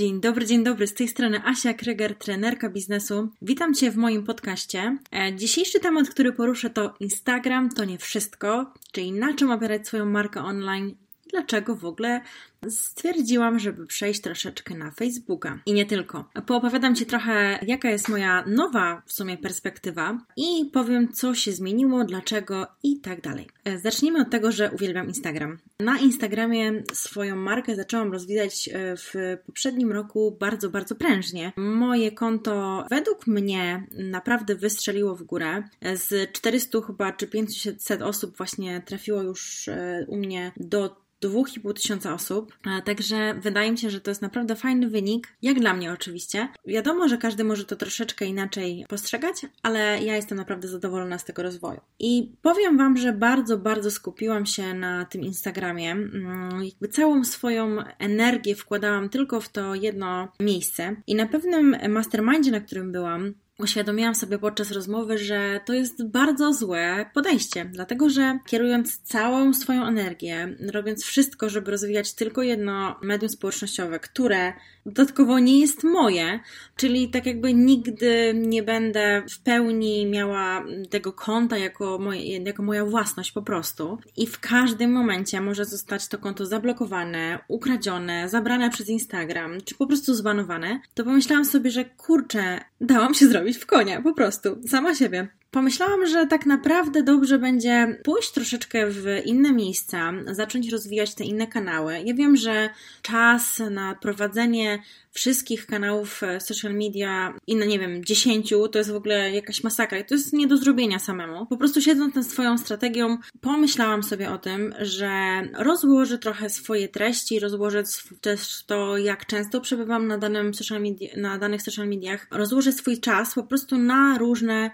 Dzień dobry, dzień dobry. Z tej strony Asia Kryger, trenerka biznesu. Witam Cię w moim podcaście. E, dzisiejszy temat, który poruszę, to Instagram to nie wszystko, czyli na czym opierać swoją markę online dlaczego w ogóle stwierdziłam, żeby przejść troszeczkę na Facebooka. I nie tylko. Poopowiadam Ci trochę, jaka jest moja nowa w sumie perspektywa i powiem, co się zmieniło, dlaczego i tak dalej. E, zacznijmy od tego, że uwielbiam Instagram. Na Instagramie swoją markę zaczęłam rozwijać e, w poprzednim roku bardzo, bardzo prężnie. Moje konto według mnie naprawdę wystrzeliło w górę. E, z 400 chyba czy 500 osób właśnie trafiło już u mnie do 2,5 tysiąca osób, także wydaje mi się, że to jest naprawdę fajny wynik, jak dla mnie oczywiście. Wiadomo, że każdy może to troszeczkę inaczej postrzegać, ale ja jestem naprawdę zadowolona z tego rozwoju. I powiem Wam, że bardzo, bardzo skupiłam się na tym Instagramie. Mm, jakby całą swoją energię wkładałam tylko w to jedno miejsce. I na pewnym mastermindzie, na którym byłam, uświadomiłam sobie podczas rozmowy, że to jest bardzo złe podejście, dlatego że kierując całą swoją energię, robiąc wszystko, żeby rozwijać tylko jedno medium społecznościowe, które dodatkowo nie jest moje, czyli tak jakby nigdy nie będę w pełni miała tego konta jako, moje, jako moja własność po prostu i w każdym momencie może zostać to konto zablokowane, ukradzione, zabrane przez Instagram, czy po prostu zbanowane, to pomyślałam sobie, że kurczę, dałam się zrobić w konia, po prostu, sama siebie. Pomyślałam, że tak naprawdę dobrze będzie pójść troszeczkę w inne miejsca, zacząć rozwijać te inne kanały. Ja wiem, że czas na prowadzenie wszystkich kanałów e, social media i na nie wiem, dziesięciu, to jest w ogóle jakaś masakra. To jest nie do zrobienia samemu. Po prostu siedząc nad swoją strategią, pomyślałam sobie o tym, że rozłożę trochę swoje treści, rozłożę też to, jak często przebywam na, danym social media, na danych social mediach, rozłożę swój czas po prostu na różne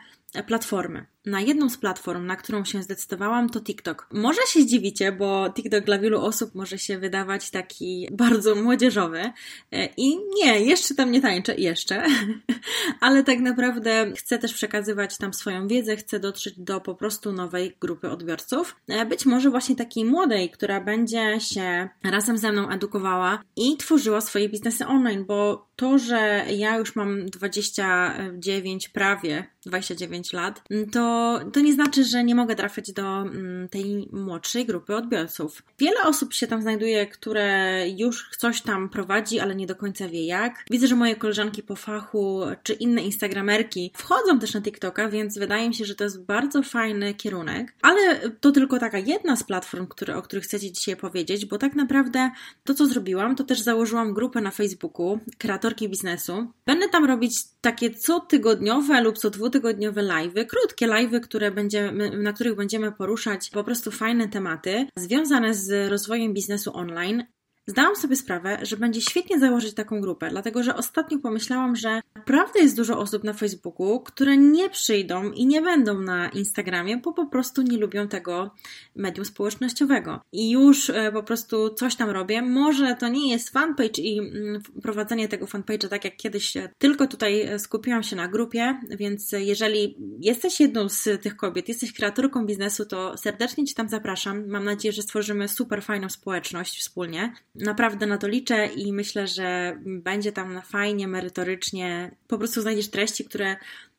platformy. Na jedną z platform, na którą się zdecydowałam, to TikTok. Może się zdziwicie, bo TikTok dla wielu osób może się wydawać taki bardzo młodzieżowy. E, I nie, jeszcze tam nie tańczę, jeszcze. Ale tak naprawdę chcę też przekazywać tam swoją wiedzę, chcę dotrzeć do po prostu nowej grupy odbiorców. E, być może właśnie takiej młodej, która będzie się razem ze mną edukowała i tworzyła swoje biznesy online, bo to, że ja już mam 29 prawie 29 lat, to, to nie znaczy, że nie mogę trafiać do mm, tej młodszej grupy odbiorców. Wiele osób się tam znajduje, które już coś tam prowadzi, ale nie do końca wie jak. Widzę, że moje koleżanki po fachu czy inne instagramerki wchodzą też na TikToka, więc wydaje mi się, że to jest bardzo fajny kierunek. Ale to tylko taka jedna z platform, które, o których chcecie dzisiaj powiedzieć, bo tak naprawdę to, co zrobiłam, to też założyłam grupę na Facebooku, kreatorki biznesu. Będę tam robić takie cotygodniowe lub co dwutygodniowe live'y, krótkie live'y, które będziemy, na których będziemy poruszać po prostu fajne tematy związane z rozwojem biznesu online. Zdałam sobie sprawę, że będzie świetnie założyć taką grupę, dlatego że ostatnio pomyślałam, że naprawdę jest dużo osób na Facebooku, które nie przyjdą i nie będą na Instagramie, bo po prostu nie lubią tego medium społecznościowego. I już e, po prostu coś tam robię. Może to nie jest fanpage i mm, prowadzenie tego fanpage'a tak jak kiedyś, tylko tutaj e, skupiłam się na grupie, więc jeżeli jesteś jedną z tych kobiet, jesteś kreatorką biznesu, to serdecznie Cię tam zapraszam. Mam nadzieję, że stworzymy super fajną społeczność wspólnie. Naprawdę na to liczę i myślę, że będzie tam fajnie, merytorycznie. Po prostu znajdziesz treści, które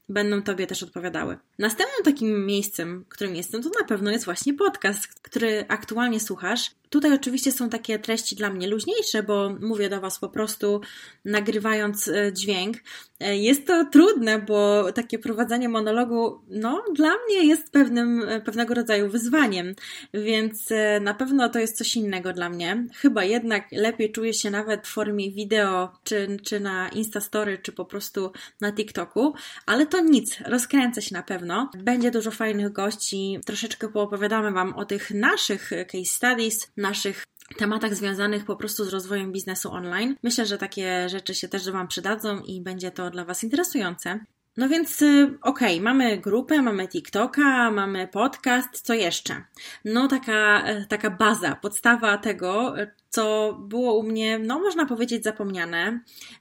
będą Tobie też odpowiadały. Następnym takim miejscem, którym jestem, to na pewno jest właśnie podcast, który aktualnie słuchasz. Tutaj oczywiście są takie treści dla mnie luźniejsze, bo mówię do Was po prostu nagrywając e, dźwięk. E, jest to trudne, bo takie prowadzenie monologu, no, dla mnie jest pewnym, e, pewnego rodzaju wyzwaniem, więc na pewno to jest coś innego dla mnie. Chyba jednak lepiej czuję się nawet w formie wideo, czy, czy na Instastory, czy po prostu na TikToku, ale to nic, rozkręcę się na pewno. Będzie dużo fajnych gości, troszeczkę poopowiadamy Wam o tych naszych case studies, naszych tematach związanych po prostu z rozwojem biznesu online. Myślę, że takie rzeczy się też Wam przydadzą i będzie to dla Was interesujące. No więc y, okej, okay, mamy grupę, mamy TikToka, mamy podcast, co jeszcze? No taka, e, taka baza, podstawa tego, co było u mnie, no można powiedzieć zapomniane,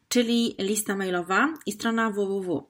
czyli lista mailowa i strona www.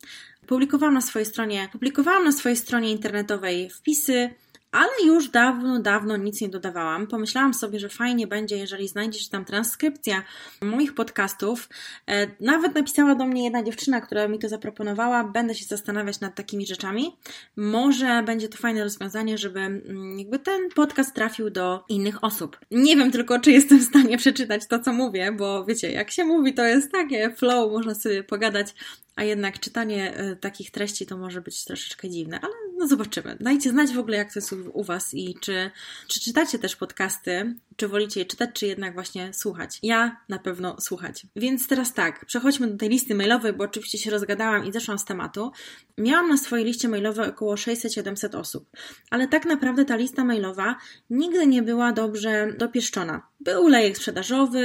Publikowałam na swojej stronie, publikowałam na swojej stronie internetowej wpisy, ale już dawno, dawno nic nie dodawałam. Pomyślałam sobie, że fajnie będzie, jeżeli znajdzie się tam transkrypcja moich podcastów. E, nawet napisała do mnie jedna dziewczyna, która mi to zaproponowała. Będę się zastanawiać nad takimi rzeczami. Może będzie to fajne rozwiązanie, żeby mm, jakby ten podcast trafił do innych osób. Nie wiem tylko, czy jestem w stanie przeczytać to, co mówię, bo wiecie, jak się mówi, to jest takie flow, można sobie pogadać a jednak czytanie e, takich treści to może być troszeczkę dziwne, ale no zobaczymy. Dajcie znać w ogóle, jak to jest u Was i czy, czy czytacie też podcasty, czy wolicie je czytać, czy jednak właśnie słuchać. Ja na pewno słuchać. Więc teraz tak, przechodźmy do tej listy mailowej, bo oczywiście się rozgadałam i zeszłam z tematu. Miałam na swojej liście mailowej około 600-700 osób, ale tak naprawdę ta lista mailowa nigdy nie była dobrze dopieszczona. Był lejek sprzedażowy,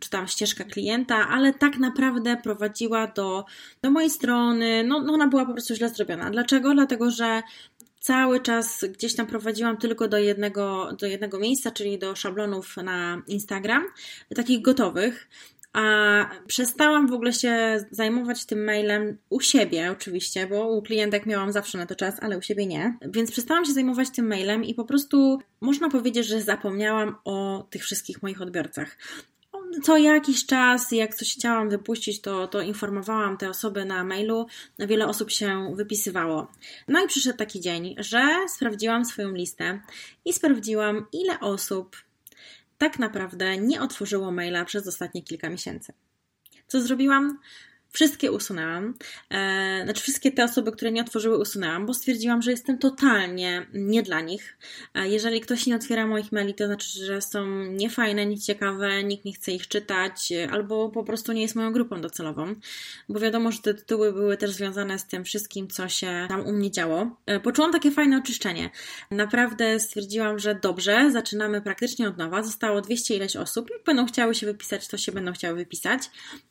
czy tam ścieżka klienta, ale tak naprawdę prowadziła do, do mojej strony. No, no ona była po prostu źle zrobiona. Dlaczego? Dlatego, że cały czas gdzieś tam prowadziłam tylko do jednego, do jednego miejsca, czyli do szablonów na Instagram, takich gotowych. A przestałam w ogóle się zajmować tym mailem u siebie, oczywiście, bo u klientek miałam zawsze na to czas, ale u siebie nie. Więc przestałam się zajmować tym mailem i po prostu można powiedzieć, że zapomniałam o tych wszystkich moich odbiorcach co jakiś czas, jak coś chciałam wypuścić, to, to informowałam te osoby na mailu. Wiele osób się wypisywało. No i przyszedł taki dzień, że sprawdziłam swoją listę i sprawdziłam, ile osób tak naprawdę nie otworzyło maila przez ostatnie kilka miesięcy. Co zrobiłam? Wszystkie usunęłam. E, znaczy, wszystkie te osoby, które nie otworzyły, usunęłam, bo stwierdziłam, że jestem totalnie nie dla nich. E, jeżeli ktoś nie otwiera moich maili, to znaczy, że są niefajne, nieciekawe, nikt nie chce ich czytać, e, albo po prostu nie jest moją grupą docelową, bo wiadomo, że te tytuły były też związane z tym wszystkim, co się tam u mnie działo. Poczułam takie fajne oczyszczenie. Naprawdę stwierdziłam, że dobrze, zaczynamy praktycznie od nowa. Zostało 200 ileś osób. Jak będą chciały się wypisać, to się będą chciały wypisać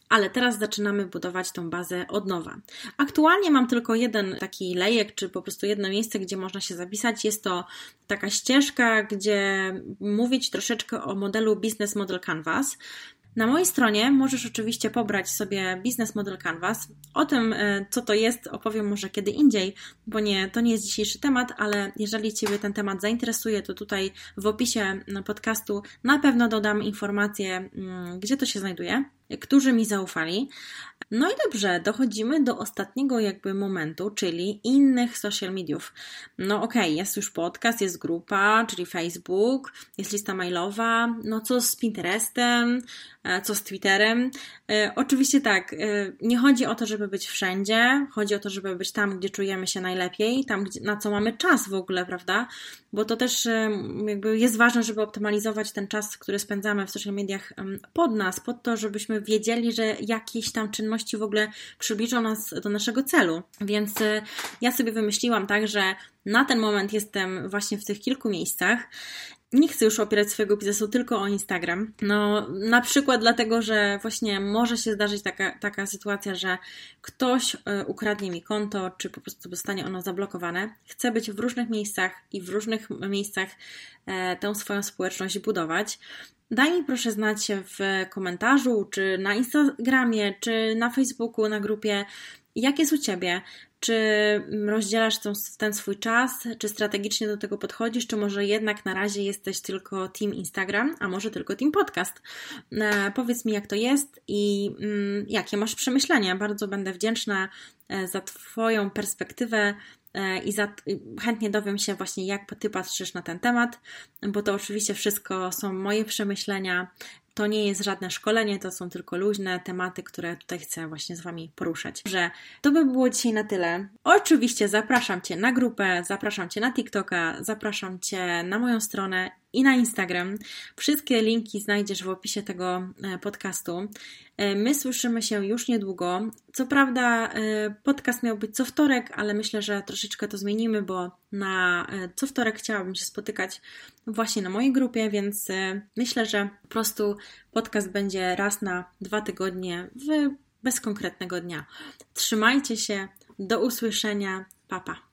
ale teraz zaczynamy budować tą bazę od nowa. Aktualnie mam tylko jeden taki lejek, czy po prostu jedno miejsce, gdzie można się zapisać. Jest to taka ścieżka, gdzie mówić troszeczkę o modelu Business Model Canvas. Na mojej stronie możesz oczywiście pobrać sobie Business Model Canvas. O tym, e, co to jest, opowiem może kiedy indziej, bo nie, to nie jest dzisiejszy temat, ale jeżeli Ciebie ten temat zainteresuje, to tutaj w opisie podcastu na pewno dodam informacje, mm, gdzie to się znajduje którzy mi zaufali. No i dobrze, dochodzimy do ostatniego jakby momentu, czyli innych social mediów. No okej, okay, jest już podcast, jest grupa, czyli Facebook, jest lista mailowa, no co z Pinterestem, co z Twitterem. E, oczywiście tak, e, nie chodzi o to, żeby być wszędzie, chodzi o to, żeby być tam, gdzie czujemy się najlepiej, tam, na co mamy czas w ogóle, prawda? Bo to też jakby jest ważne, żeby optymalizować ten czas, który spędzamy w social mediach pod nas, pod to, żebyśmy wiedzieli, że jakieś tam czynności w ogóle przybliżą nas do naszego celu. Więc ja sobie wymyśliłam tak, że na ten moment jestem właśnie w tych kilku miejscach nie chcę już opierać swojego biznesu tylko o Instagram. No, na przykład dlatego, że właśnie może się zdarzyć taka, taka sytuacja, że ktoś y, ukradnie mi konto, czy po prostu zostanie ono zablokowane. Chcę być w różnych miejscach i w różnych miejscach e, tę swoją społeczność budować. Daj mi proszę znać w komentarzu, czy na Instagramie, czy na Facebooku, na grupie, jak jest u Ciebie. Czy rozdzielasz ten, ten swój czas, czy strategicznie do tego podchodzisz, czy może jednak na razie jesteś tylko Team Instagram, a może tylko Team Podcast? E, powiedz mi, jak to jest i mm, jakie masz przemyślenia. Bardzo będę wdzięczna e, za Twoją perspektywę E, i za, chętnie dowiem się właśnie, jak Ty patrzysz na ten temat, bo to oczywiście wszystko są moje przemyślenia. To nie jest żadne szkolenie, to są tylko luźne tematy, które tutaj chcę właśnie z Wami poruszać. Że to by było dzisiaj na tyle. Oczywiście zapraszam Cię na grupę, zapraszam Cię na TikToka, zapraszam Cię na moją stronę i na Instagram. Wszystkie linki znajdziesz w opisie tego e, podcastu. E, my słyszymy się już niedługo. Co prawda, e, podcast miał być co wtorek, ale myślę, że troszeczkę to zmienimy, bo na co wtorek chciałabym się spotykać właśnie na mojej grupie, więc myślę, że po prostu podcast będzie raz na dwa tygodnie w bez konkretnego dnia. Trzymajcie się, do usłyszenia, papa.